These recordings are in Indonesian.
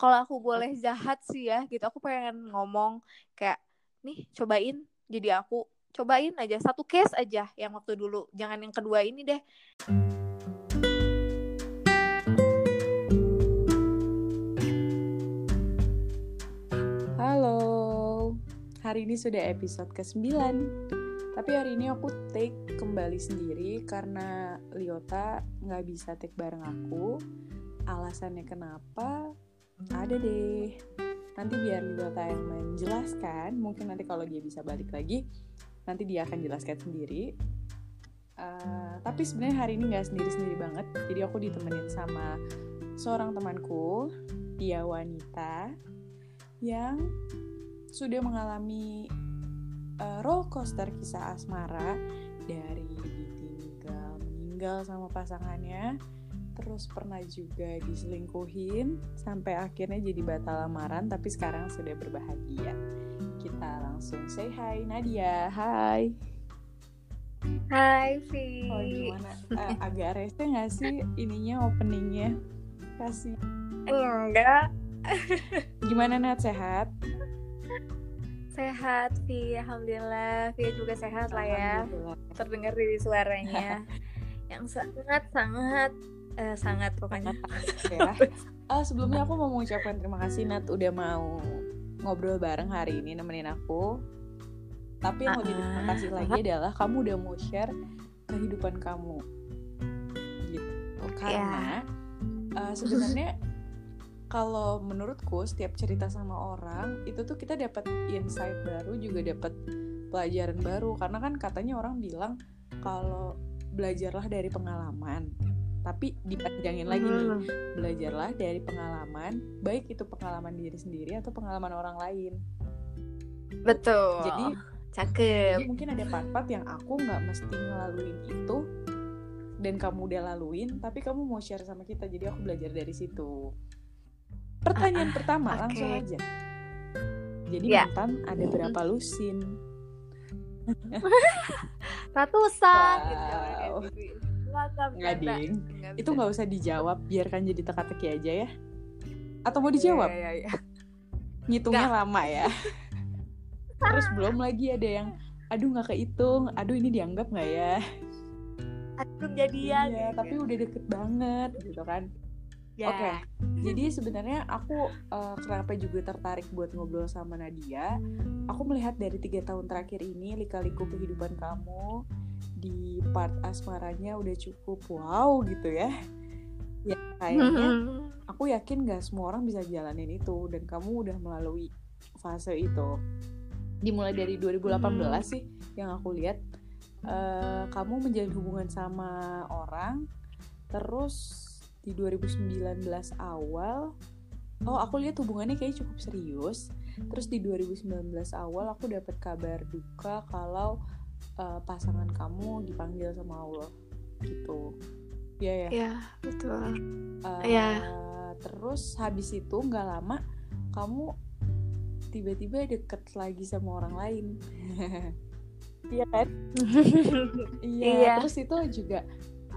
kalau aku boleh jahat sih ya gitu. Aku pengen ngomong kayak nih cobain jadi aku. Cobain aja satu case aja yang waktu dulu. Jangan yang kedua ini deh. Halo, hari ini sudah episode ke-9 Tapi hari ini aku take kembali sendiri karena Liota nggak bisa take bareng aku. Alasannya kenapa? Ada deh. Nanti biar Liota yang menjelaskan Mungkin nanti kalau dia bisa balik lagi Nanti dia akan jelaskan sendiri. Uh, tapi sebenarnya hari ini nggak sendiri-sendiri banget. Jadi aku ditemenin sama seorang temanku dia wanita yang sudah mengalami uh, roller coaster kisah asmara dari ditinggal meninggal sama pasangannya terus pernah juga diselingkuhin sampai akhirnya jadi batal lamaran tapi sekarang sudah berbahagia. Kita langsung say hi Nadia. Hai. Hai Vi. Oh gimana? Uh, agak rese nggak sih ininya openingnya? Kasih. Enggak. Gimana Nat? Sehat? Sehat Vi. Alhamdulillah. Vi juga sehat lah ya. Terdengar dari suaranya. Yang sangat sangat eh, sangat pokoknya ya. Uh, sebelumnya aku mau mengucapkan terima kasih Nat udah mau ngobrol bareng hari ini nemenin aku. Tapi yang lebih terima kasih lagi adalah kamu udah mau share kehidupan kamu. Gitu. Karena uh, sebenarnya kalau menurutku setiap cerita sama orang itu tuh kita dapat insight baru juga dapat pelajaran baru karena kan katanya orang bilang kalau belajarlah dari pengalaman tapi dipanjangin lagi nih. Belajarlah dari pengalaman baik itu pengalaman diri sendiri atau pengalaman orang lain. Betul. Jadi cakep. jadi mungkin ada part-part yang aku nggak mesti ngelaluin itu dan kamu udah laluin tapi kamu mau share sama kita. Jadi aku belajar dari situ. Pertanyaan uh, pertama okay. langsung aja. Jadi yeah. mantan ada berapa lusin? Ratusan. Wow. gitu nggak ding. Itu nggak usah dijawab biarkan jadi teka-teki aja ya. Atau mau dijawab? ya, ya, ya. ngitungnya gak. lama ya. Terus belum lagi ada yang aduh nggak kehitung aduh ini dianggap nggak ya? Aduh jadian. Iya, tapi udah deket banget gitu kan. Ya. oke okay. jadi sebenarnya aku uh, kenapa juga tertarik buat ngobrol sama Nadia? Aku melihat dari tiga tahun terakhir ini lika-liku kehidupan kamu di part asmaranya udah cukup wow gitu ya. Ya kayaknya aku yakin gak semua orang bisa jalanin itu dan kamu udah melalui fase itu. Dimulai dari 2018 hmm. sih yang aku lihat uh, kamu menjalin hubungan sama orang terus di 2019 awal oh aku lihat hubungannya kayak cukup serius. Terus di 2019 awal aku dapat kabar duka kalau uh, pasangan kamu dipanggil sama Allah gitu. Ya ya? Ya betul. Uh, ya terus habis itu nggak lama kamu tiba-tiba deket lagi sama orang lain. Iya kan? Iya yeah. terus itu juga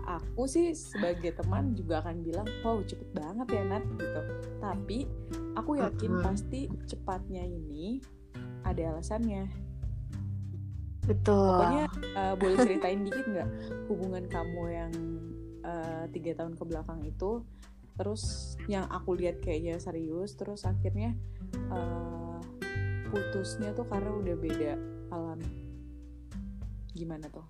aku sih sebagai teman juga akan bilang wow cepet banget ya Nat gitu. Tapi aku yakin pasti cepatnya ini ada alasannya betul. Pokoknya uh, boleh ceritain dikit nggak hubungan kamu yang tiga uh, tahun ke belakang itu? Terus yang aku lihat kayaknya serius terus akhirnya uh, putusnya tuh karena udah beda alam. Gimana tuh?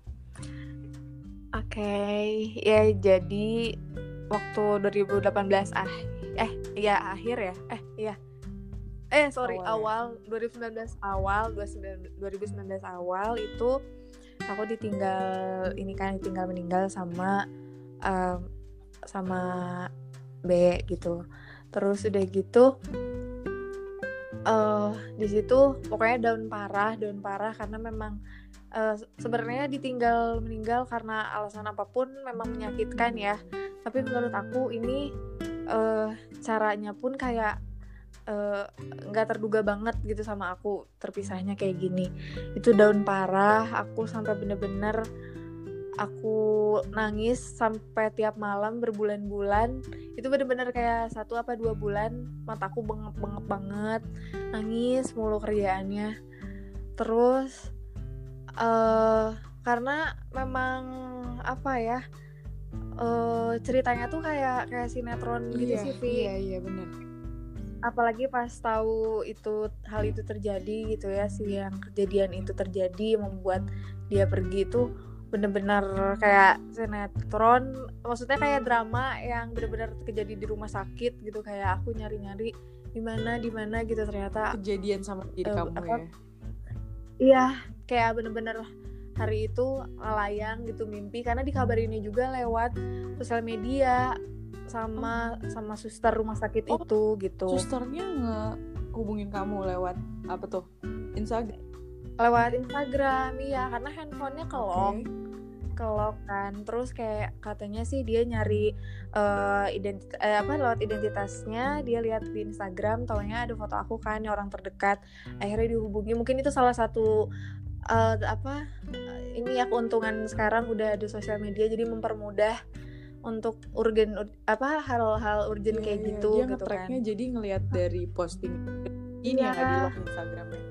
Oke okay. ya jadi waktu 2018 ah eh ya akhir ya eh iya eh sorry awal, awal ya? 2019 awal 2019 awal itu aku ditinggal ini kan ditinggal meninggal sama um, sama B gitu terus udah gitu uh, di situ pokoknya daun parah daun parah karena memang uh, sebenarnya ditinggal meninggal karena alasan apa pun memang menyakitkan ya tapi menurut aku ini uh, caranya pun kayak nggak uh, terduga banget gitu sama aku terpisahnya kayak gini. Itu daun parah aku sampai bener-bener aku nangis sampai tiap malam berbulan-bulan. Itu bener-bener kayak satu apa dua bulan mataku bengep-bengep banget nangis mulu kerjaannya. Terus uh, karena memang apa ya uh, ceritanya tuh kayak kayak sinetron gitu iya, sih Vi. iya iya benar apalagi pas tahu itu hal itu terjadi gitu ya si yang kejadian itu terjadi membuat dia pergi itu bener-bener kayak sinetron maksudnya kayak drama yang bener-bener kejadi di rumah sakit gitu kayak aku nyari-nyari di mana di mana gitu ternyata kejadian sama diri uh, kamu apa, ya? Iya. kayak bener-bener hari itu layang gitu mimpi karena dikabarinnya juga lewat sosial media sama oh. sama suster rumah sakit oh, itu gitu. susternya nggak hubungin kamu lewat apa tuh? Instagram? Lewat Instagram iya karena handphonenya kelok. Okay kelok kan. Terus kayak katanya sih dia nyari uh, identitas eh, apa lewat identitasnya dia lihat di Instagram taunya ada foto aku kan orang terdekat. Akhirnya dihubungi. Mungkin itu salah satu uh, apa ini ya keuntungan sekarang udah ada sosial media jadi mempermudah untuk urgen apa hal-hal urgent yeah, kayak yeah. gitu dia gitu kan jadi ngelihat dari posting ini yeah. ya di log Instagramnya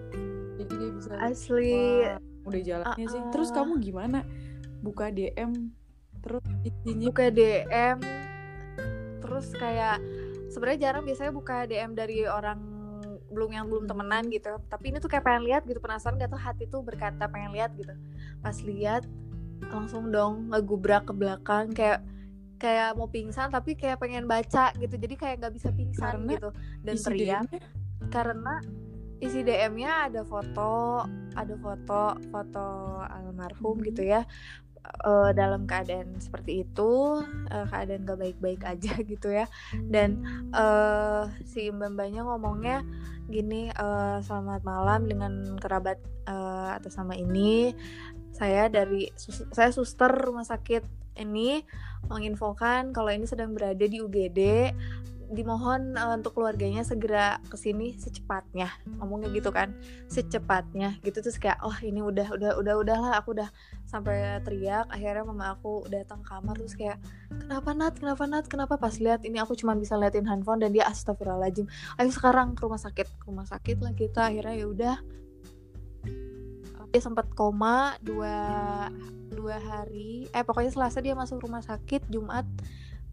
jadi dia bisa asli udah jalannya uh -uh. sih terus kamu gimana buka DM terus isinya buka DM terus kayak sebenarnya jarang biasanya buka DM dari orang belum yang belum temenan gitu. Tapi ini tuh kayak pengen lihat gitu penasaran gak tuh hati tuh berkata pengen lihat gitu. Pas lihat langsung dong ngegubrak ke belakang kayak kayak mau pingsan tapi kayak pengen baca gitu. Jadi kayak nggak bisa pingsan karena gitu. Dan teriak karena isi DM-nya ada foto ada foto foto almarhum hmm. gitu ya uh, dalam keadaan seperti itu uh, keadaan gak baik-baik aja gitu ya. Dan uh, si mbak-mbaknya ngomongnya gini uh, selamat malam dengan kerabat uh, atas nama ini. Saya dari sus saya suster rumah sakit ini menginfokan kalau ini sedang berada di UGD dimohon uh, untuk keluarganya segera ke sini secepatnya. Ngomongnya gitu kan secepatnya gitu. Terus kayak oh ini udah udah udah udahlah aku udah sampai teriak. Akhirnya mama aku datang kamar terus kayak kenapa nat? Kenapa nat? Kenapa? Pas lihat ini aku cuma bisa liatin handphone dan dia astagfirullahaladzim. Ayo sekarang ke rumah sakit ke rumah sakit lah kita. Akhirnya ya udah. Dia sempat koma dua dua hari. Eh pokoknya selasa dia masuk rumah sakit jumat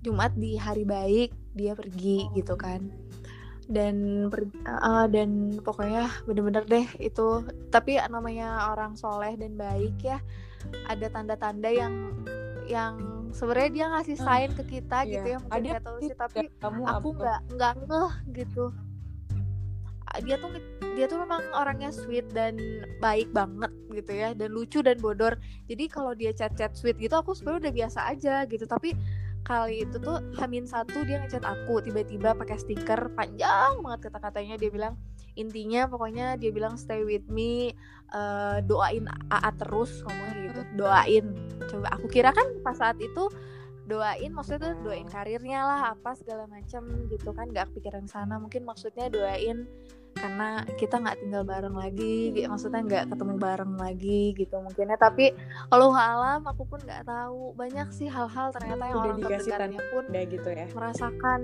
Jumat di hari baik dia pergi oh. gitu kan dan per, uh, dan pokoknya bener-bener deh itu tapi namanya orang soleh dan baik ya ada tanda-tanda yang yang sebenarnya dia ngasih hmm. sign ke kita yeah. gitu ya mungkin ada tahu sih tapi kamu aku nggak nggak ngeh gitu dia tuh dia tuh memang orangnya sweet dan baik banget gitu ya dan lucu dan bodor jadi kalau dia chat chat sweet gitu aku sebenarnya udah biasa aja gitu tapi kali itu tuh Hamin satu dia ngechat aku tiba-tiba pakai stiker panjang banget kata-katanya. Dia bilang intinya pokoknya dia bilang stay with me uh, doain AA terus ngomongnya gitu. Doain. Coba aku kira kan pas saat itu doain maksudnya tuh doain karirnya lah apa segala macam gitu kan gak kepikiran sana. Mungkin maksudnya doain karena kita nggak tinggal bareng lagi gitu. maksudnya nggak ketemu bareng lagi gitu mungkinnya. Tapi kalau alam aku pun nggak tahu. Banyak sih hal-hal ternyata yang Udah orang terdekatnya pun gitu ya. merasakan.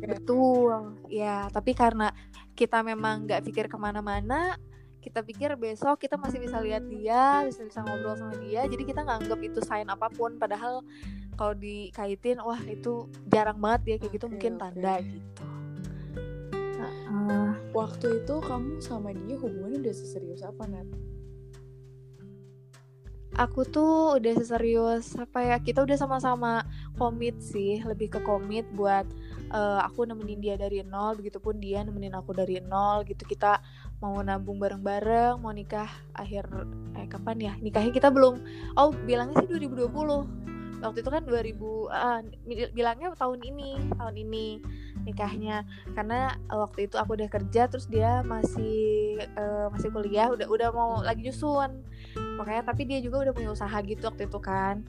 Ya. betul. Ya tapi karena kita memang nggak pikir ke mana-mana kita pikir besok kita masih bisa lihat dia bisa bisa ngobrol sama dia. Jadi kita nggak anggap itu sign apa pun. Padahal kalau dikaitin wah itu jarang banget ya kayak gitu okay, mungkin okay. tanda gitu uh, waktu itu kamu sama dia hubungannya udah seserius apa Nat? Aku tuh udah seserius apa ya kita udah sama-sama komit sih lebih ke komit buat uh, aku nemenin dia dari nol begitupun dia nemenin aku dari nol gitu. Kita mau nabung bareng-bareng mau nikah akhir eh kapan ya? Nikahnya kita belum oh bilangnya sih 2020 waktu itu kan 2000 uh, bilangnya tahun ini tahun ini nikahnya. Karena eh, waktu itu aku udah kerja terus dia masih uh, masih kuliah udah udah mau lagi nyusun. Makanya tapi dia juga udah punya usaha gitu waktu itu kan.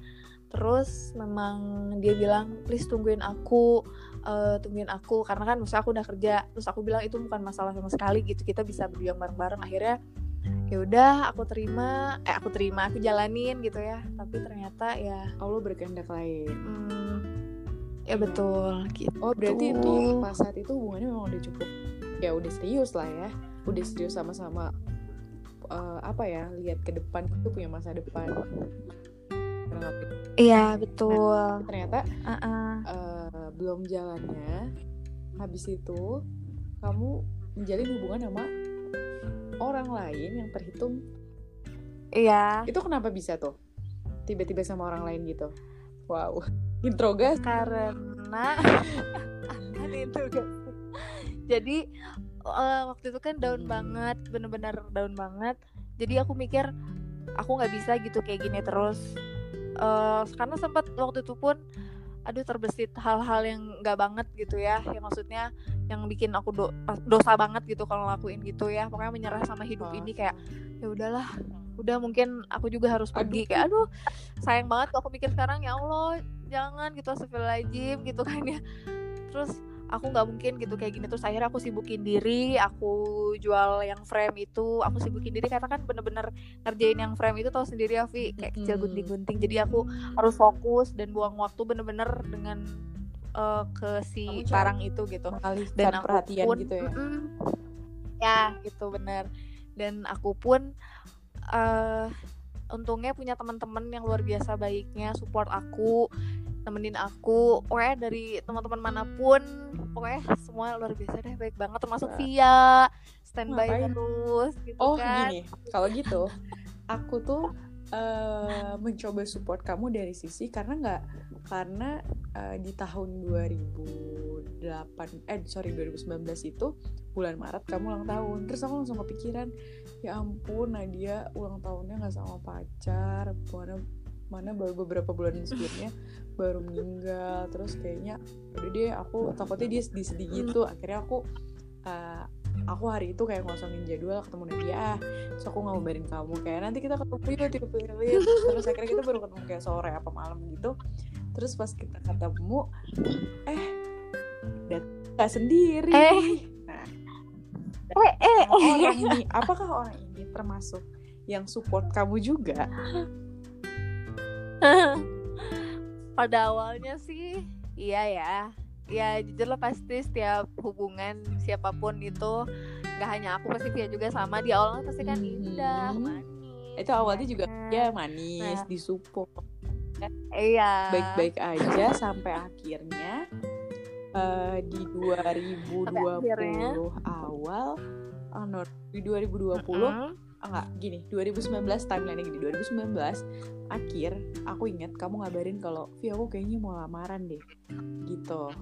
Terus memang dia bilang please tungguin aku uh, tungguin aku. Karena kan maksudnya aku udah kerja terus aku bilang itu bukan masalah sama sekali gitu kita bisa berjuang bareng-bareng. Akhirnya ya udah aku terima eh aku terima aku jalanin gitu ya. Tapi ternyata ya Allah berkehendak lain hmm, ya betul gitu. Oh berarti itu pas saat itu hubungannya memang udah cukup ya udah serius lah ya. Udah serius sama-sama uh, apa ya lihat ke depan itu punya masa depan. Iya betul. Nah, ternyata uh -uh. Uh, belum jalannya habis itu kamu menjalin hubungan sama orang lain yang terhitung. Iya. Itu kenapa bisa tuh? Tiba-tiba sama orang lain gitu. Wow. Intro gas karena jadi uh, waktu itu kan down banget bener-bener down banget. Jadi aku mikir aku nggak bisa gitu kayak gini terus. Uh, karena sempat waktu itu pun aduh terbesit hal-hal yang nggak banget gitu ya. Yang maksudnya yang bikin aku do dosa banget gitu kalau ngelakuin gitu ya. Pokoknya menyerah sama hidup ini kayak ya udahlah udah mungkin aku juga harus pergi. Aduh. kayak aduh sayang banget kalau aku mikir sekarang ya Allah jangan gitu lajim gitu kan ya. Terus aku nggak mungkin gitu kayak gini. Terus akhirnya aku sibukin diri aku jual yang frame itu aku sibukin diri karena kan bener-bener ngerjain yang frame itu tau sendiri ya Vi kayak kecil gunting-gunting. Jadi aku harus fokus dan buang waktu bener-bener dengan uh, ke si barang itu gitu. dan aku perhatian pun, gitu ya? Mm -mm, ya gitu bener. Dan aku pun uh, untungnya punya teman-teman yang luar biasa baiknya support aku nemenin aku pokoknya dari teman-teman mana pun pokoknya semua luar biasa deh baik banget termasuk Via standby Ngapain? terus gitu oh kan. gini kalau gitu aku tuh uh, mencoba support kamu dari sisi karena nggak karena uh, di tahun 2008 eh sorry 2019 itu bulan Maret kamu ulang tahun terus aku langsung kepikiran ya ampun Nadia ulang tahunnya nggak sama pacar mana mana baru beberapa bulan sebelumnya baru meninggal. Terus kayaknya udah deh aku takutnya dia sedih-sedih gitu. Akhirnya aku uh, aku hari itu kayak ngosongin jadwal ketemu Nadia ah terus aku ngabarin kamu kayak nanti kita ketemu yuk tiga terus akhirnya kita baru ketemu kayak sore apa malam gitu. Terus pas kita ketemu eh datang sendiri. Eh. nah eh, eh, eh. orang ini. Apakah orang ini termasuk yang support kamu juga pada awalnya sih iya ya. Ya jujur lah pasti setiap hubungan siapa pun itu nggak hanya aku pasti dia juga sama. Di awal pasti kan hmm. indah manis itu awalnya juga ya manis nah. disupport iya. Baik-baik aja sampai akhirnya uh, di 2020 akhirnya, awal oh, no, di 2020 uh -huh enggak gini 2019 timeline gini. 2019 akhir aku inget kamu ngabarin kalau Vi aku kayaknya mau lamaran deh gitu.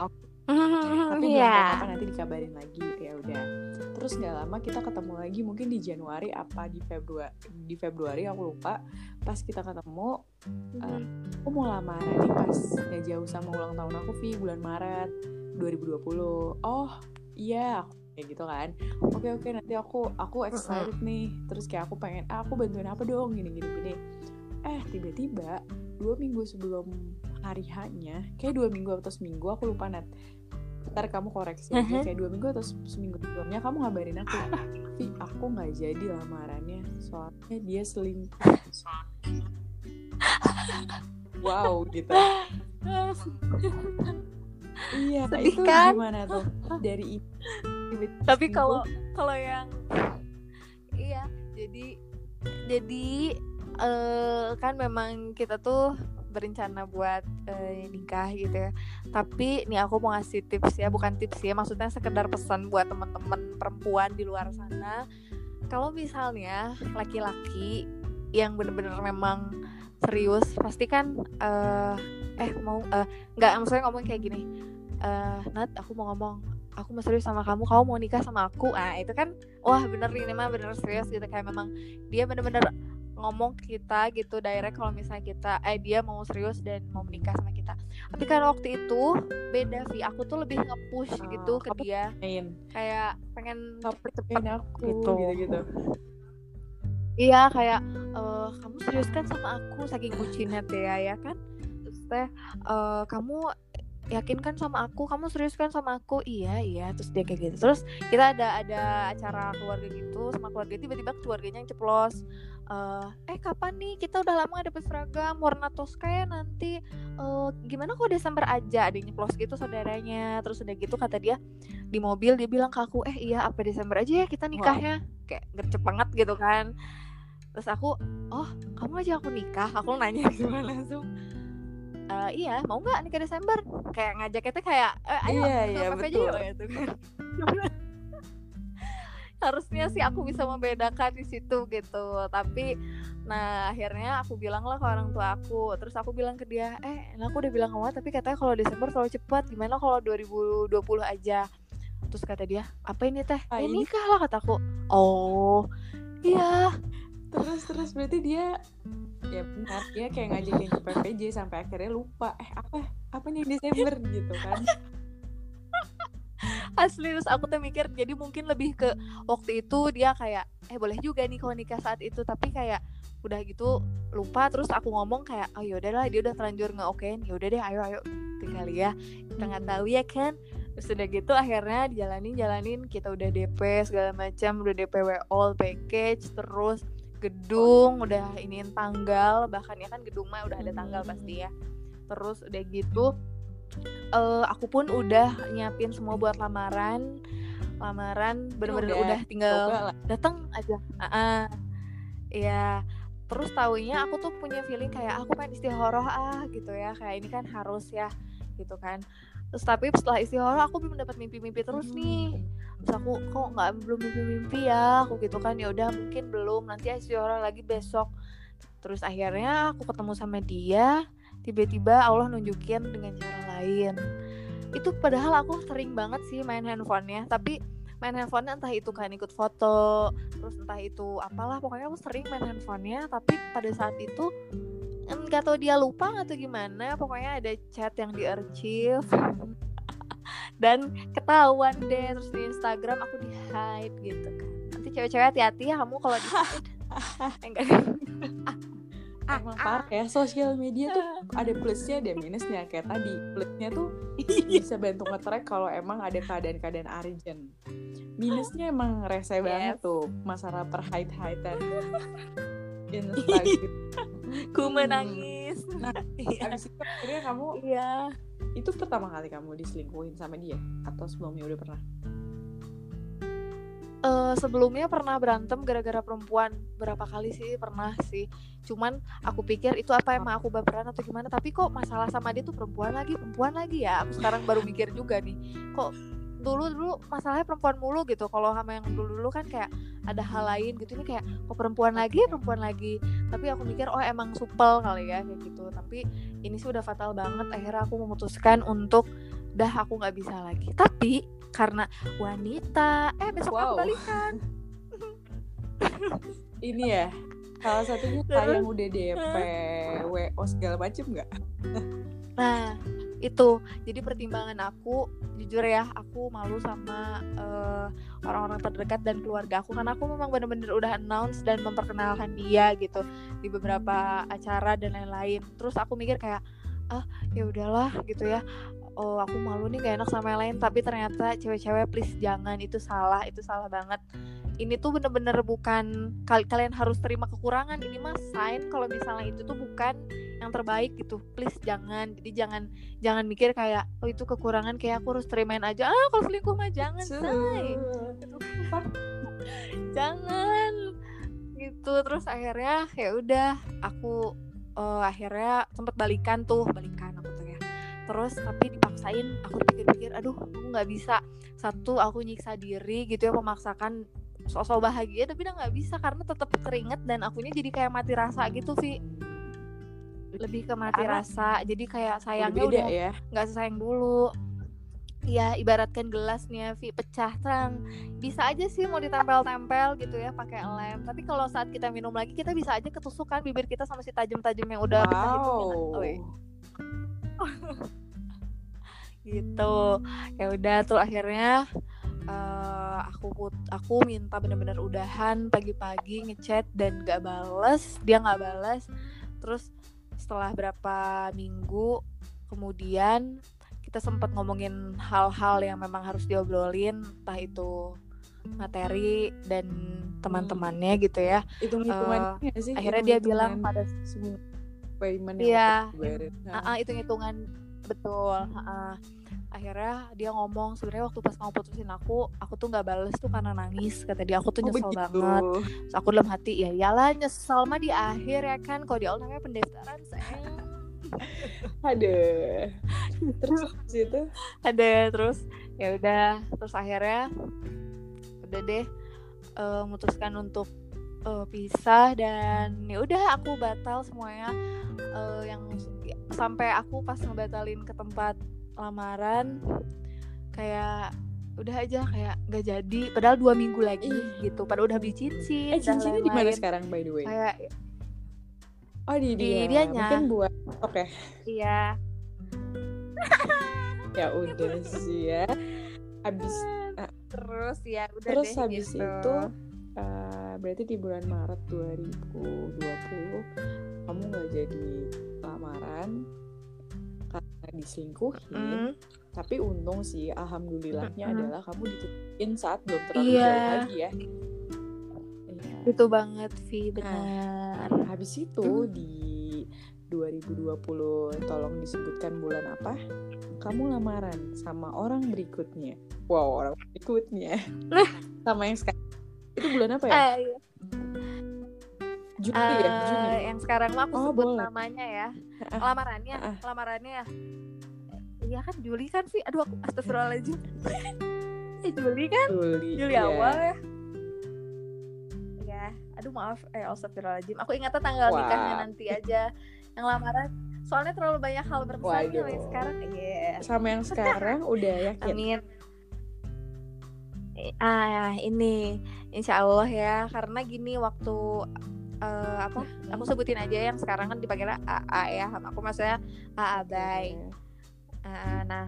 Aku, tapi yeah. apa nanti dikabarin lagi. Ya udah. Terus nggak lama kita ketemu lagi mungkin di Januari apa di Februari di Februari aku lupa. Pas kita ketemu uh, aku mau lamaran nih pas nggak jauh sama ulang tahun aku Vi bulan Maret 2020 oh iya aku kayak gitu kan. Oke oke nanti aku aku excited nih. Terus kayak aku pengen ah, aku bantuin apa dong? Gini gini. Gini eh tiba-tiba dua minggu sebelum hari hanya kayak dua minggu atau seminggu aku lupa net ntar kamu koreksi aja kayak dua minggu atau seminggu sebelumnya kamu ngabarin aku. Vi aku nggak jadi lamarannya. Soalnya dia selingkuh. Wow gitu iya Sedih itu kan? gimana tuh? Dari tapi kalau kalau yang iya jadi jadi uh, kan memang kita tuh berencana buat uh, nikah gitu ya. Tapi nih aku mau ngasih tips ya bukan tips ya maksudnya sekedar pesan buat teman-teman perempuan di luar sana. Kalau misalnya laki-laki yang bener-bener memang serius pasti kan uh, eh mau uh, nggak maksudnya ngomong kayak gini uh, Nat aku mau ngomong aku mau serius sama kamu kamu mau nikah sama aku. Ah itu kan wah bener ini mah bener serius gitu kayak memang dia bener-bener ngomong ke kita gitu direct kalau misalnya kita eh dia mau serius dan mau menikah sama kita. Tapi kan waktu itu beda sih aku tuh lebih nge-push oh, gitu ke dia. pengen. kayak pengen cepet-cepet aku? gitu. Gitu iya kayak uh, kamu serius kan sama aku saking bucinnya ya ya kan teh uh, kamu yakin kan sama aku? Kamu serius kan sama aku? Iya iya. Terus dia kayak gitu. Terus kita ada ada acara keluarga gitu. Sama keluarga tiba-tiba keluarganya yang ceplos. Uh, eh kapan nih? Kita udah lama dapet seragam. Warna toska ya nanti. Uh, gimana kok Desember aja? Ada nyeplos gitu saudaranya. Terus udah gitu kata dia di mobil dia bilang ke aku eh iya apa Desember aja ya kita nikahnya wow. kayak gercep banget gitu kan. Terus aku oh kamu aja aku nikah. Aku nanya gitu langsung uh, iya mau nggak nikah Desember? Kayak ngajak kita kayak eh, ayo iya, iya, aja yuk gitu kan. Harusnya sih aku bisa membedakan di situ gitu. Tapi nah akhirnya aku bilang lah ke orang tua aku. Terus aku bilang ke dia eh aku udah bilang kamu tapi katanya kalau Desember terlalu cepat. Gimana kalau 2020 aja? Terus kata dia apa ini teh? Ah, ini nikah lah kataku oh iya terus terus berarti dia ya benar dia kayak ngajakin ke PPJ sampai akhirnya lupa eh apa apa nih Desember gitu kan. Asli terus aku tuh mikir jadi mungkin lebih ke waktu itu dia kayak eh boleh juga nih kalau nikah saat itu tapi kayak udah gitu lupa terus aku ngomong kayak oh yaudah lah dia udah terlanjur oke ya udah deh ayo ayo tinggal ya. Kita nggak tahu ya kan. Terus udah gitu akhirnya dijalanin jalanin kita udah DP segala macam udah DP all package terus gedung udah iniin tanggal bahkan ya kan gedung mah udah ada tanggal pasti ya. Terus udah gitu uh, aku pun udah nyiapin semua buat lamaran. Lamaran bener-bener udah, udah tinggal datang aja. Uh -uh. ya terus taunya aku tuh punya feeling kayak aku pengen istihoroh ah gitu ya. Kayak ini kan harus ya gitu kan. Terus tapi setelah istihoroh aku belum dapat mimpi-mimpi terus nih terus aku kok nggak belum mimpi-mimpi ya? Aku gitu kan ya udah mungkin belum. Nanti istihoroh lagi besok. Terus akhirnya aku ketemu sama dia tiba-tiba Allah nunjukin dengan cara lain. Itu padahal aku sering banget sih main handphonenya tapi main handphonenya entah itu kan ikut foto terus entah itu apalah pokoknya aku sering main handphonenya tapi pada saat itu nggak tahu dia lupa atau gimana pokoknya ada chat yang di archive dan ketahuan deh terus di Instagram aku di hide gitu kan. Nanti cewek-cewek hati-hati ya kamu kalau di hide. Enggak. Emang parah ya sosial media tuh ada plusnya ada minusnya. Kayak tadi plusnya tuh bisa bantu nge-track kalau emang ada keadaan-keadaan urgent. Minusnya emang rese yes. banget tuh masalah perhait-haitan Instagram. Ku menangis. Nah iya. abis itu akhirnya kamu iya itu pertama kali kamu diselingkuhin sama dia? Atau sebelumnya udah pernah? Uh, sebelumnya pernah berantem gara-gara perempuan. Berapa kali sih? Pernah sih. Cuman aku pikir itu apa emang aku baperan atau gimana? Tapi kok masalah sama dia tuh perempuan lagi perempuan lagi ya. Aku sekarang baru mikir juga nih. Kok dulu dulu masalahnya perempuan mulu gitu. Kalau sama yang dulu dulu kan kayak ada hal lain gitu. Ini kayak kok perempuan lagi perempuan lagi? Tapi aku mikir oh emang supel kali ya kayak gitu. Tapi ini sih udah fatal banget. Akhirnya aku memutuskan untuk dah aku nggak bisa lagi. Tapi karena wanita eh besok wow. aku balikan. Ini ya salah satunya yang udah DP WO segala macem nggak nah itu. Jadi pertimbangan aku jujur ya aku malu sama eh, orang-orang terdekat dan keluarga aku. Karena aku memang bener-bener udah announce dan memperkenalkan dia gitu di beberapa acara dan lain-lain. Terus aku mikir kayak ah ya udahlah gitu ya oh aku malu nih gak enak sama yang lain. Tapi ternyata cewek-cewek please jangan itu salah itu salah banget. Ini tuh bener-bener bukan kal kalian harus terima kekurangan. Ini mah sign kalau misalnya itu tuh bukan yang terbaik gitu. Please jangan. Jadi jangan jangan mikir kayak oh itu kekurangan kayak aku harus terimain aja. Ah kalau selingkuh mah jangan say. Jangan. Gitu. Terus akhirnya ya udah aku uh, akhirnya sempet balikan tuh balikan aku terus tapi dipaksain. Aku pikir-pikir aduh aku nggak bisa. Satu aku nyiksa diri gitu ya memaksakan sosok bahagia tapi udah nggak bisa karena tetap keringet dan akunya jadi kayak mati rasa gitu sih lebih ke mati Karena rasa. Jadi kayak sayangnya udah ya? nggak sesayang dulu. Ya ibaratkan gelasnya Vi pecah terang. Bisa aja sih mau ditempel-tempel gitu ya pakai lem. Tapi kalau saat kita minum lagi kita bisa aja ketusukan bibir kita sama si tajam-tajam yang udah wow. pecah itu oh, iya. gitu. Ya udah tuh akhirnya uh, aku put aku minta bener-bener udahan pagi-pagi ngechat dan gak bales dia nggak bales. Terus setelah berapa minggu kemudian kita sempat ngomongin hal-hal yang memang harus diobrolin entah itu materi dan teman-temannya gitu ya. Hitungan uh, sih? akhirnya dia bilang pada payment iya uh, uh, hitung hitungan betul uh, akhirnya dia ngomong sebenarnya waktu pas kamu putusin aku aku tuh nggak bales tuh karena nangis kata dia. Aku tuh oh, nyesel oh, banget. Terus aku dalam hati ya iyalah nyesel mah di akhir ya kan kalau di awal namanya pendaftaran sayang. Ada terus itu? Ada terus ya udah. Terus akhirnya udah deh uh, memutuskan untuk uh, pisah dan ya udah aku batal semuanya. Uh, yang sampai aku pas ngebatalin ke tempat lamaran kayak udah aja kayak nggak jadi. Padahal dua minggu lagi Ih. gitu padahal udah beli cincin eh cincinnya di mana sekarang by the way? Kayak oh di, di dia. dianya. Mungkin buat oke okay. iya. Ya udah sih ya. Habis uh, terus ya udah terus deh, habis gitu. itu uh, berarti di bulan Maret 2020 kamu nggak jadi lamaran karena diselingkuhin mm. tapi untung sih alhamdulillahnya mm adalah kamu ditutupin saat belum terlalu yeah. jauh lagi ya iya. itu banget Vi benar nah, habis itu mm. di 2020 tolong disebutkan bulan apa kamu lamaran sama orang berikutnya wow orang berikutnya sama yang sekarang bulan apa ya? Uh, iya. Juni uh, ya Juni. eh, yang sekarang mah aku oh, sebut boleh. namanya ya. Lamarannya uh, lamarannya ya. Iya kan Juli kan sih? Aduh aku astagfirullahaladzim. Eh, Juli kan? Juli, Juli yeah. awal ya. Ya aduh maaf. Eh astagfirullahaladzim. Aku ingatnya tanggal wow. nikahnya nanti aja. Yang lamaran. Soalnya terlalu banyak hal berkesan yang sekarang. Yeah. sama yang sekarang udah yakin. Amin ah ini. Insya Allah ya karena gini waktu uh, apa aku sebutin aja yang sekarang kan dipanggil AA ya aku maksudnya AA Bay uh, nah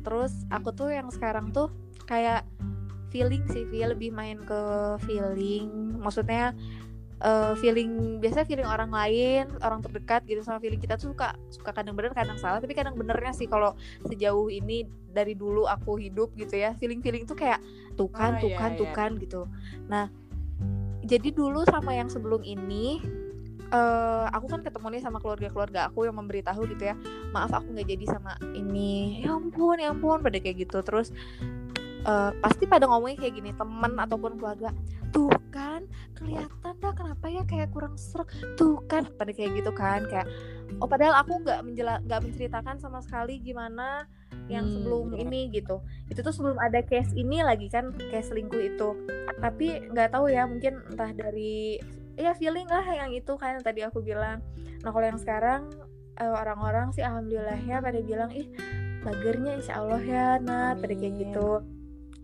terus aku tuh yang sekarang tuh kayak feeling sih feel lebih main ke feeling maksudnya uh, feeling biasa feeling orang lain orang terdekat gitu sama feeling kita tuh suka suka kadang bener kadang salah. Tapi kadang benernya sih kalau sejauh ini dari dulu aku hidup gitu ya feeling feeling tuh kayak tuh kan oh, tuh kan iya, tuh iya. kan gitu. Nah jadi dulu sama yang sebelum ini uh, aku kan ketemu nih sama keluarga-keluarga aku yang memberitahu gitu ya maaf aku nggak jadi sama ini. Ya ampun ya ampun pada kayak gitu. Terus uh, pasti pada ngomongin kayak gini temen ataupun keluarga tuh kan kelihatan dah kenapa ya kayak kurang serak tuh kan pada kayak gitu kan kayak oh padahal aku nggak menjela nggak menceritakan sama sekali gimana yang hmm, sebelum hmm, ini gitu. Itu tuh sebelum ada case ini lagi kan case selingkuh itu. Tapi nggak tahu ya mungkin entah dari ya feeling lah yang itu kan tadi aku bilang. Nah kalau yang sekarang eh, orang-orang sih alhamdulillah ya pada bilang ih bagernya insya Allah ya Nat pada kayak gitu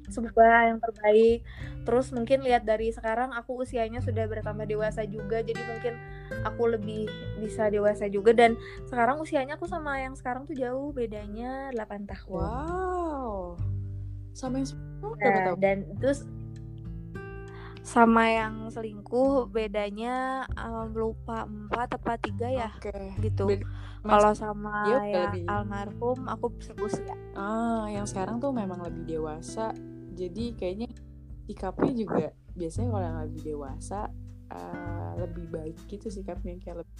semoga yang terbaik. Terus mungkin lihat dari sekarang aku usianya sudah bertambah dewasa juga jadi mungkin aku lebih bisa dewasa juga. Dan sekarang usianya aku sama yang sekarang tuh jauh bedanya 8 tahun. Wow. Sama yang nah, dan terus sama yang selingkuh bedanya um, lupa empat apa tiga ya okay. gitu. Kalau sama ya lebih... almarhum aku seusia. Ah yang sekarang tuh memang lebih dewasa jadi kayaknya sikapnya juga biasanya kalau yang lebih dewasa uh, lebih baik gitu sikapnya kayak lebih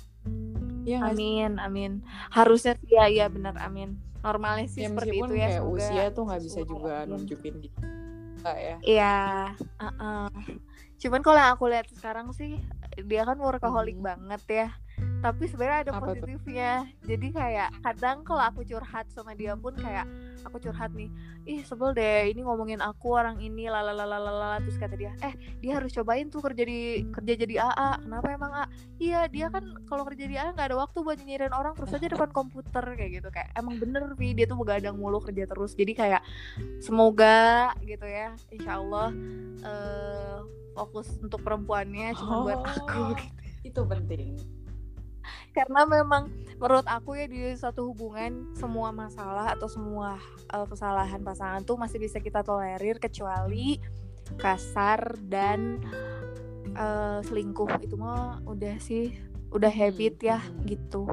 ya, amin amin. Harusnya sih ya ya benar amin. Normalnya sih ya, seperti itu ya kayak usia tuh nggak bisa juga nunjukin gitu ya. Iya uh -uh. cuman kalau yang aku lihat sekarang sih dia kan workaholic hmm. banget ya tapi sebenarnya ada Apa positifnya. Tuh? jadi kayak kadang kalau aku curhat sama dia pun kayak aku curhat nih ih sebel deh ini ngomongin aku orang ini lalalalalala terus kata dia eh dia harus cobain tuh kerja di kerja jadi AA kenapa emang A? Iya dia kan kalau kerja di AA nggak ada waktu buat nyinyirin orang terus aja depan komputer kayak gitu. Kayak emang bener Vi. Dia tuh begadang mulu kerja terus. Jadi kayak semoga gitu ya insya Allah uh, fokus untuk perempuannya cuma oh, buat aku gitu. itu penting karena memang menurut aku ya di satu hubungan semua masalah atau semua uh, kesalahan pasangan tuh masih bisa kita tolerir kecuali kasar dan uh, selingkuh. Itu mah udah sih udah habit ya gitu.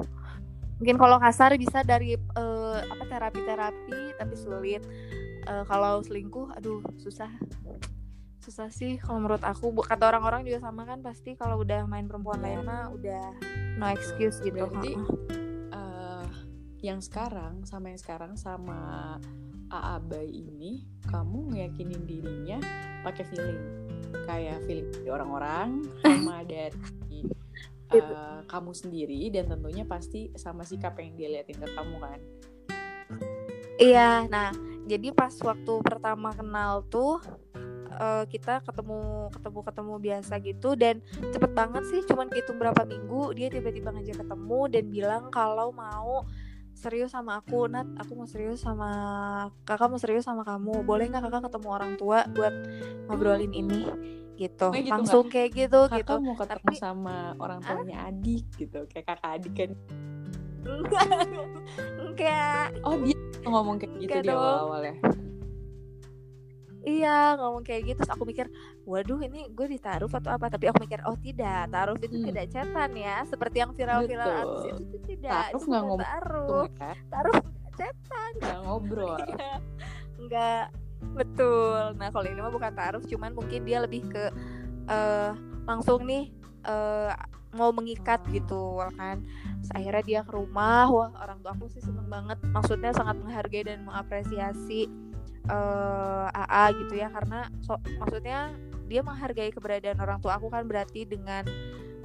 Mungkin kalau kasar bisa dari uh, apa terapi-terapi tapi sulit. Uh, kalau selingkuh aduh susah susah sih kalau menurut aku. Kata orang-orang juga sama kan pasti kalau udah main perempuan lain mah udah no excuse gitu. Berarti uh, yang sekarang sama yang sekarang sama AA Bay ini kamu ngeyakinin dirinya pakai feeling. Kayak feeling dari orang-orang sama dari uh, kamu sendiri dan tentunya pasti sama sikap yang dia liatin ke kamu kan? Iya nah jadi pas waktu pertama kenal tuh uh, kita ketemu ketemu ketemu biasa gitu dan cepet banget sih cuman hitung berapa minggu dia tiba-tiba ngajak ketemu dan bilang kalau mau serius sama aku. Nat aku mau serius sama kakak mau serius sama kamu. Boleh nggak kakak ketemu orang tua buat ngobrolin ini? Gitu, gitu langsung gak? kayak gitu kakak gitu. mau ketemu Tapi, sama orang tuanya ah? adik gitu kayak kakak adik kan. Enggak. Oh dia ngomong kayak gitu di awal-awal ya iya ngomong kayak gitu terus aku mikir waduh ini gue ditaruh atau apa? Tapi aku mikir oh tidak taruh itu hmm. tidak cetan ya seperti yang viral-viral itu, itu tidak taruh nggak ngobrol taruh ya? taruh cetan. Nggak ngobrol. Iya. nggak betul. Nah kalau ini mah bukan taruh cuman mungkin dia lebih ke uh, langsung nih uh, mau mengikat gitu kan. Terus akhirnya dia ke rumah wah orang tua aku sih seneng banget. Maksudnya sangat menghargai dan mengapresiasi uh, eh, AA gitu ya karena so, maksudnya dia menghargai keberadaan orang tua aku kan berarti dengan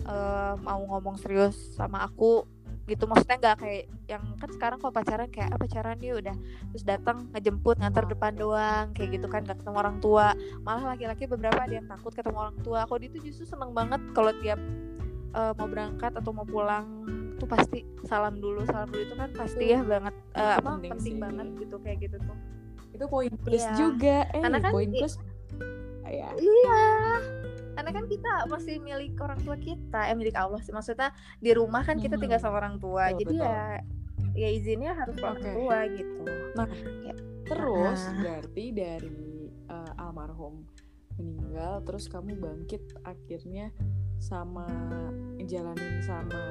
uh, mau ngomong serius sama aku gitu. Maksudnya nggak kayak yang kan sekarang kalau pacaran kayak apa ah, pacaran dia udah. Terus datang ngejemput ngantar depan doang kayak gitu kan gak ketemu orang tua. Malah laki-laki beberapa ada yang takut ketemu orang tua. Kalau dia tuh justru seneng banget kalau tiap uh, mau berangkat atau mau pulang tuh pasti salam dulu. Salam dulu itu kan pasti ya banget uh, apa penting, penting banget gitu kayak gitu tuh itu poin plus iya. juga eh karena kan poin plus ya. iya karena kan kita masih milik orang tua kita eh milik Allah sih maksudnya di rumah kan kita hmm. tinggal sama orang tua betul, jadi betul. ya ya izinnya harus ke orang tua gitu nah ya. terus nah. berarti dari uh, almarhum meninggal terus kamu bangkit akhirnya sama jalanin sama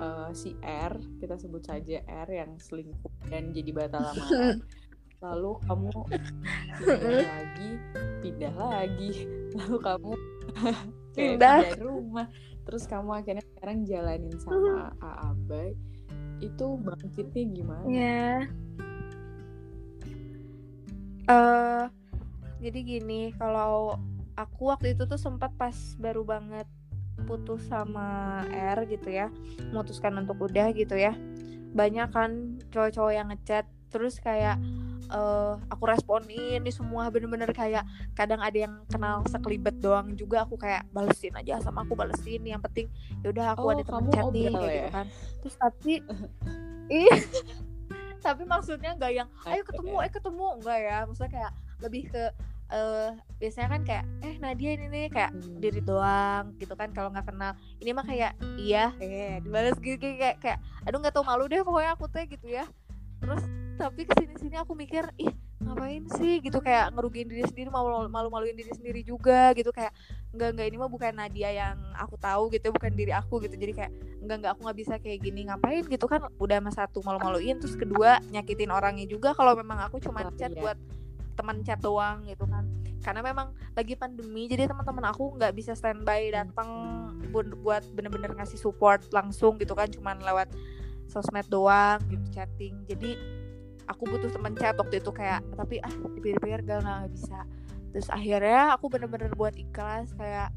uh, si R kita sebut saja R yang selingkuh dan jadi batal lamaran lalu kamu pindah lagi pindah lagi lalu kamu pindah dari rumah terus kamu akhirnya sekarang jalanin sama Aabai itu bangkitnya gimana? Ya. Yeah. Uh, jadi gini, kalau aku waktu itu tuh sempat pas baru banget putus sama R gitu ya, memutuskan untuk udah gitu ya. Banyak kan cowok-cowok yang ngechat terus kayak uh, aku responin ini semua bener-bener kayak kadang ada yang kenal sekelibet doang juga aku kayak balesin aja sama aku balesin. Yang penting yaudah aku oh, ada temen chat nih kayak ya? gitu kan. Terus tapi iya tapi maksudnya nggak yang ayo ketemu eh ketemu. Enggak ya maksudnya kayak lebih ke uh, biasanya kan kayak eh Nadia ini nih kayak hmm. diri doang gitu kan kalau nggak kenal. Ini mah kayak iya eh dibalas gitu kayak kayak aduh nggak tau malu deh pokoknya aku teh gitu ya terus tapi ke sini sini aku mikir ih ngapain sih? Gitu kayak ngerugiin diri sendiri malu malu maluin diri sendiri juga gitu. Kayak enggak enggak ini mah bukan Nadia yang aku tahu gitu bukan diri aku gitu. Jadi kayak enggak enggak aku nggak bisa kayak gini ngapain? Gitu kan udah mas satu malu maluin terus kedua nyakitin orangnya juga kalau memang aku cuma oh, chat iya. buat teman chat doang gitu kan. Karena memang lagi pandemi jadi teman-teman aku nggak bisa standby datang buat bener-bener ngasih support langsung gitu kan cuman lewat sosmed doang gitu chatting. Jadi aku butuh teman chat waktu itu kayak tapi ah dipikir-pikir gak nggak bisa. Terus akhirnya aku bener-bener buat ikhlas kayak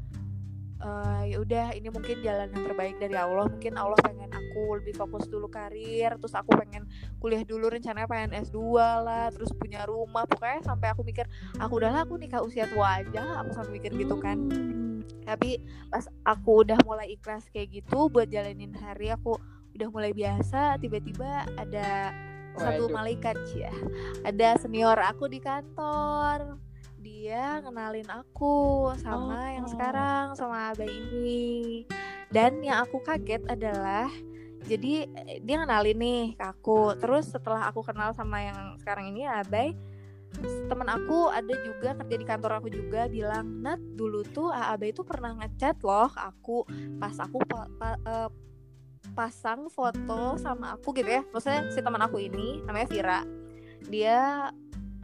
uh, ya udah ini mungkin jalan yang terbaik dari Allah. Mungkin Allah pengen aku lebih fokus dulu karir terus aku pengen kuliah dulu rencananya pengen S2 lah terus punya rumah. Pokoknya sampai aku mikir aku udahlah aku nikah usia tua aja. Aku sampai mikir gitu kan. Hmm. tapi pas aku udah mulai ikhlas kayak gitu buat jalanin hari aku udah mulai biasa tiba-tiba ada Waduh. satu malaikat ya ada senior aku di kantor dia kenalin aku sama oh. yang sekarang sama abah ini dan yang aku kaget adalah jadi dia kenalin nih ke aku terus setelah aku kenal sama yang sekarang ini abai teman aku ada juga kerja di kantor aku juga bilang Nat dulu tuh Abai itu pernah ngechat loh aku pas aku pa, pa, uh, pasang foto sama aku gitu ya. Maksudnya si teman aku ini namanya Vira dia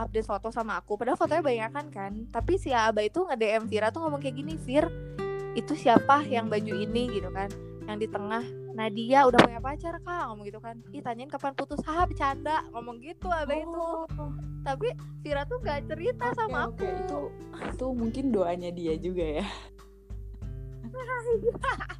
update foto sama aku. Padahal fotonya banyak kan kan? Tapi si Aba itu nge DM Vira tuh ngomong kayak gini Vir itu siapa yang baju ini? Gitu kan. Yang di tengah Nadia udah punya pacar kak. Ngomong gitu kan. Ih tanyain kapan putus. Haha bercanda. Ngomong gitu Aba itu. Oh, tapi Vira tuh gak cerita sama oke, aku. Itu itu mungkin doanya dia juga ya.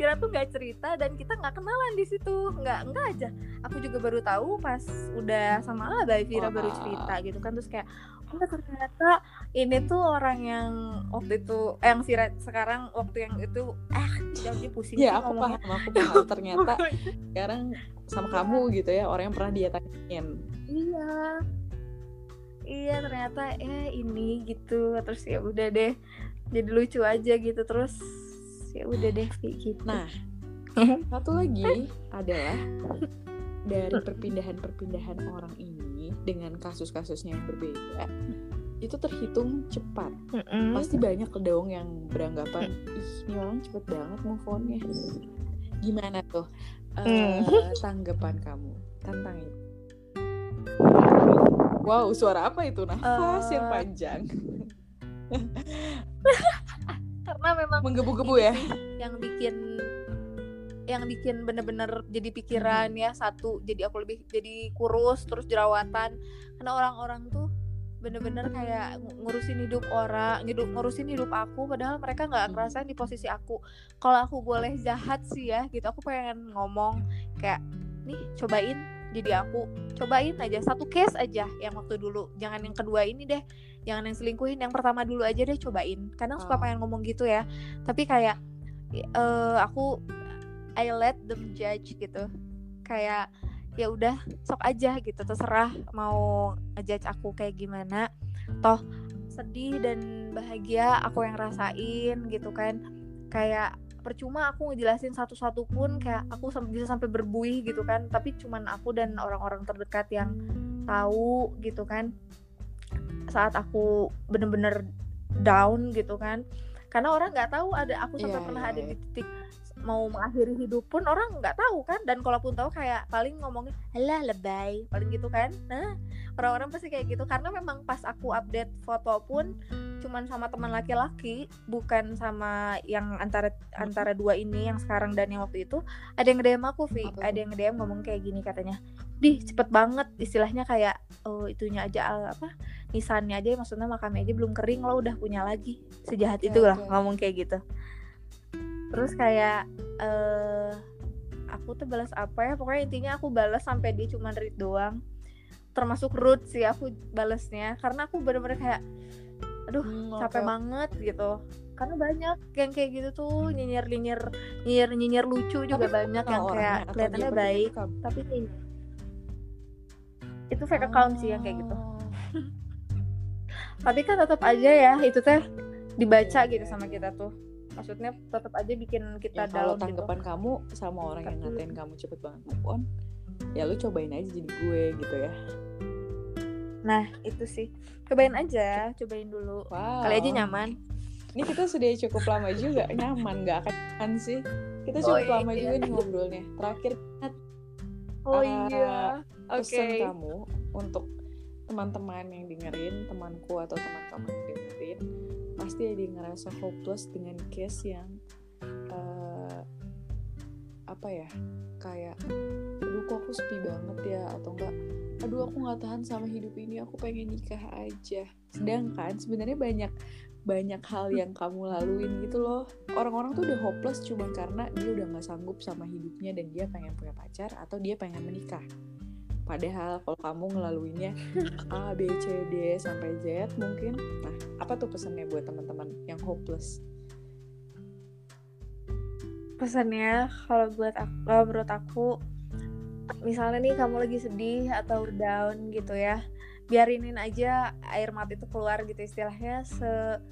Vira tuh gak cerita dan kita nggak kenalan di situ nggak nggak aja aku juga baru tahu pas udah sama Abai Vira Wah. baru cerita gitu kan terus kayak oh ternyata ini tuh orang yang waktu itu eh, yang Vira sekarang waktu yang itu eh jadi pusing Ya aku ngomongnya. paham, aku paham. Ternyata sekarang sama kamu gitu ya orang yang pernah dia tanyain. iya iya ternyata eh ini gitu terus ya udah deh jadi lucu aja gitu terus ya udah deh Vi, gitu Nah, satu lagi adalah dari perpindahan-perpindahan orang ini dengan kasus-kasusnya yang berbeda itu terhitung cepat. Mm-mm. Pasti banyak dong yang beranggapan ih ini orang cepet banget move on-nya. Gimana tuh eh, tanggapan kamu tentang itu? Wow, suara apa itu? Nafas yang Eh, panjang. Karena memang Menggebu-gebu ya. yang bikin yang bikin bener-bener jadi pikiran ya. Satu jadi aku lebih jadi kurus terus jerawatan. Karena orang-orang tuh bener-bener kayak ngu- ngurusin hidup orang hidup ngurusin hidup aku. Padahal mereka nggak Hmm. ngerasain di posisi aku. Kalau aku boleh jahat sih ya gitu. Aku pengen ngomong kayak nih cobain jadi aku cobain aja satu case aja yang waktu dulu. Jangan yang kedua ini deh jangan yang selingkuhin yang pertama dulu aja deh cobain. Kadang suka Oh. pengen ngomong gitu ya. Tapi kayak eh aku I let them judge gitu. Kayak ya udah sok aja gitu terserah mau ngejudge aku kayak gimana. Toh sedih dan bahagia aku yang rasain gitu kan. Kayak percuma aku ngejelasin satu-satu pun kayak aku sam- bisa sampai berbuih gitu kan tapi cuman aku dan orang-orang terdekat yang tahu gitu kan saat aku bener-bener down gitu kan karena orang nggak tahu ada aku sampai Iya, pernah iya, ada iya. di titik mau mengakhiri hidup pun orang nggak tahu kan? Dan kalaupun tahu kayak paling ngomongnya alah lebay paling gitu kan? Nah orang-orang pasti kayak gitu. Karena memang pas aku update foto pun cuman sama teman laki-laki bukan sama yang antara antara dua ini yang sekarang dan yang waktu itu ada yang nge-DM aku Vi ada yang nge-DM ngomong kayak gini katanya Dih cepet banget. Istilahnya kayak oh itunya aja apa nisannya aja maksudnya makamnya aja belum kering lo udah punya lagi. Sejahat Oke, itu lah oke. ngomong kayak gitu terus kayak eh aku tuh balas apa ya pokoknya intinya aku balas sampai dia cuma read doang termasuk root sih aku balesnya karena aku bener-bener kayak aduh Hmm, capek banget gitu karena banyak yang kayak gitu tuh nyinyir nyinyir nyinyir nyinyir lucu juga Tapi banyak yang kayak kelihatannya baik kamu? tapi nyinyir. itu fake account sih yang kayak gitu Oh. tapi kan tetap aja ya itu teh dibaca gitu sama kita tuh maksudnya tetap aja bikin kita ya kalau down gitu. tanggapan kamu sama orang yang ngatain kamu cepet banget move on ya lu cobain aja jadi gue gitu ya. Nah itu sih. Cobain aja cobain dulu. Wow. Kali aja nyaman. Ini kita sudah cukup lama juga nyaman nggak akan sih. Kita Oh, cukup iya. lama juga nih ngobrolnya. Terakhir oh Ah, iya. oke. pesan kamu untuk teman-teman yang dengerin temanku atau teman kamu. yang pasti ada yang ngerasa hopeless dengan case yang eh, apa ya kayak aduh kok aku sepi banget ya atau enggak aduh aku nggak tahan sama hidup ini aku pengen nikah aja. Sedangkan sebenarnya banyak banyak hal yang kamu laluin gitu loh. Orang-orang tuh udah hopeless cuma karena dia udah nggak sanggup sama hidupnya dan dia pengen punya pacar atau dia pengen menikah padahal kalau kamu ngelaluinnya A B C D sampai Z mungkin. Nah apa tuh pesannya buat teman-teman yang hopeless? Pesannya kalau buat aku menurut aku misalnya nih kamu lagi sedih atau down gitu ya biarinin aja air mata itu keluar gitu istilahnya se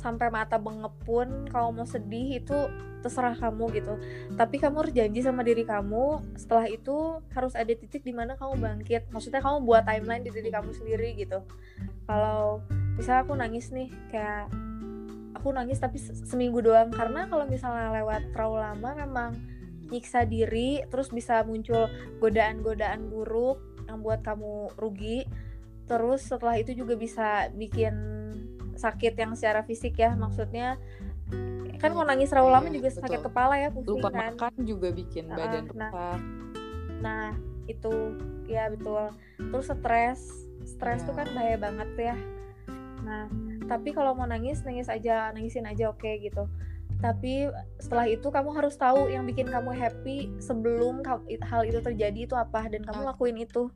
sampai mata bengep pun kalau mau sedih itu terserah kamu gitu. Tapi kamu harus janji sama diri kamu setelah itu harus ada titik di mana kamu bangkit. Maksudnya kamu buat timeline di diri kamu sendiri gitu. Kalau misalnya aku nangis nih kayak aku nangis tapi se- seminggu doang. Karena kalau misalnya lewat terlalu lama memang nyiksa diri terus bisa muncul godaan-godaan buruk yang buat kamu rugi. Terus setelah itu juga bisa bikin sakit yang secara fisik ya maksudnya kan mau nangis terlalu lama Iya, juga betul. sakit kepala ya pusing lupa kan? makan juga bikin Heeh, badan nah. rusak. Nah itu ya betul. Terus stres stres tuh Iya. kan bahaya banget ya. Nah tapi kalau mau nangis nangis aja nangisin aja oke gitu. Tapi setelah itu kamu harus tahu yang bikin kamu happy sebelum hal itu terjadi itu apa dan kamu lakuin itu.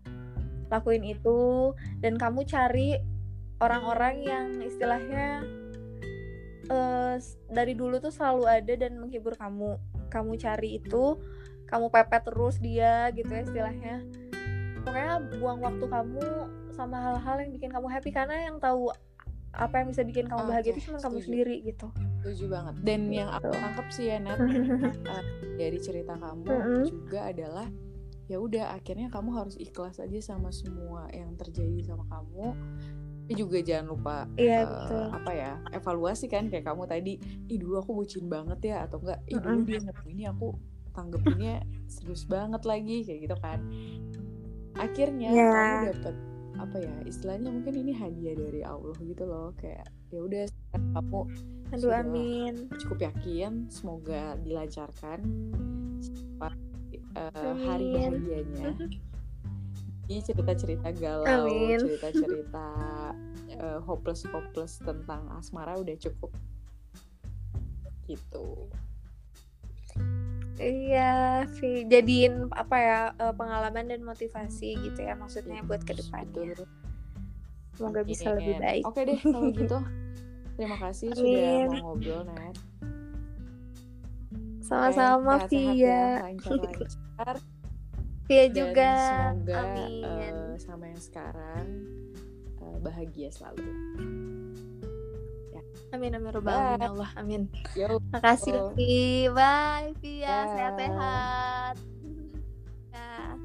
Lakuin itu dan kamu cari orang-orang yang istilahnya eh, s- dari dulu tuh selalu ada dan menghibur kamu. Kamu cari itu kamu pepet terus dia gitu ya istilahnya. Pokoknya buang waktu kamu sama hal-hal yang bikin kamu happy. Karena yang tahu apa yang bisa bikin kamu bahagia Oke, itu cuma kamu sendiri gitu. Setuju banget. Dan yang aku Gitu. tangkap sih ya Nat uh, dari cerita kamu Mm-mm. juga adalah ya udah akhirnya kamu harus ikhlas aja sama semua yang terjadi sama kamu tapi juga jangan lupa iya uh, betul. apa ya evaluasi kan kayak kamu tadi ih dulu aku bucin banget ya atau enggak ih dulu dia ini aku tanggepinnya serius banget lagi kayak gitu kan. Akhirnya Ya. kamu dapet apa ya istilahnya mungkin ini hadiah dari Allah gitu loh kayak ya udah kamu aduh amin. cukup yakin semoga dilancarkan sampai uh, hari Amin. bahagianya di cerita-cerita galau Amin. cerita-cerita uh, hopeless hopeless tentang asmara udah cukup gitu Iya, Vi. Jadiin apa ya eh, pengalaman dan motivasi gitu ya maksudnya buat Yes, ke depannya. betul. Semoga bisa lebih Amin. baik. oke deh kalau gitu terima kasih sudah Amin. mau ngobrol Nat Sama-sama Via. ya, lancar-lancar Via Iya juga. Semoga Amin. Uh, sama yang sekarang uh, bahagia selalu. Ya. Amin amin robbal alamin ya Allah amin. Yo. Makasih oh. Fi. Bye Via. Ya. Sehat-sehat. Ya.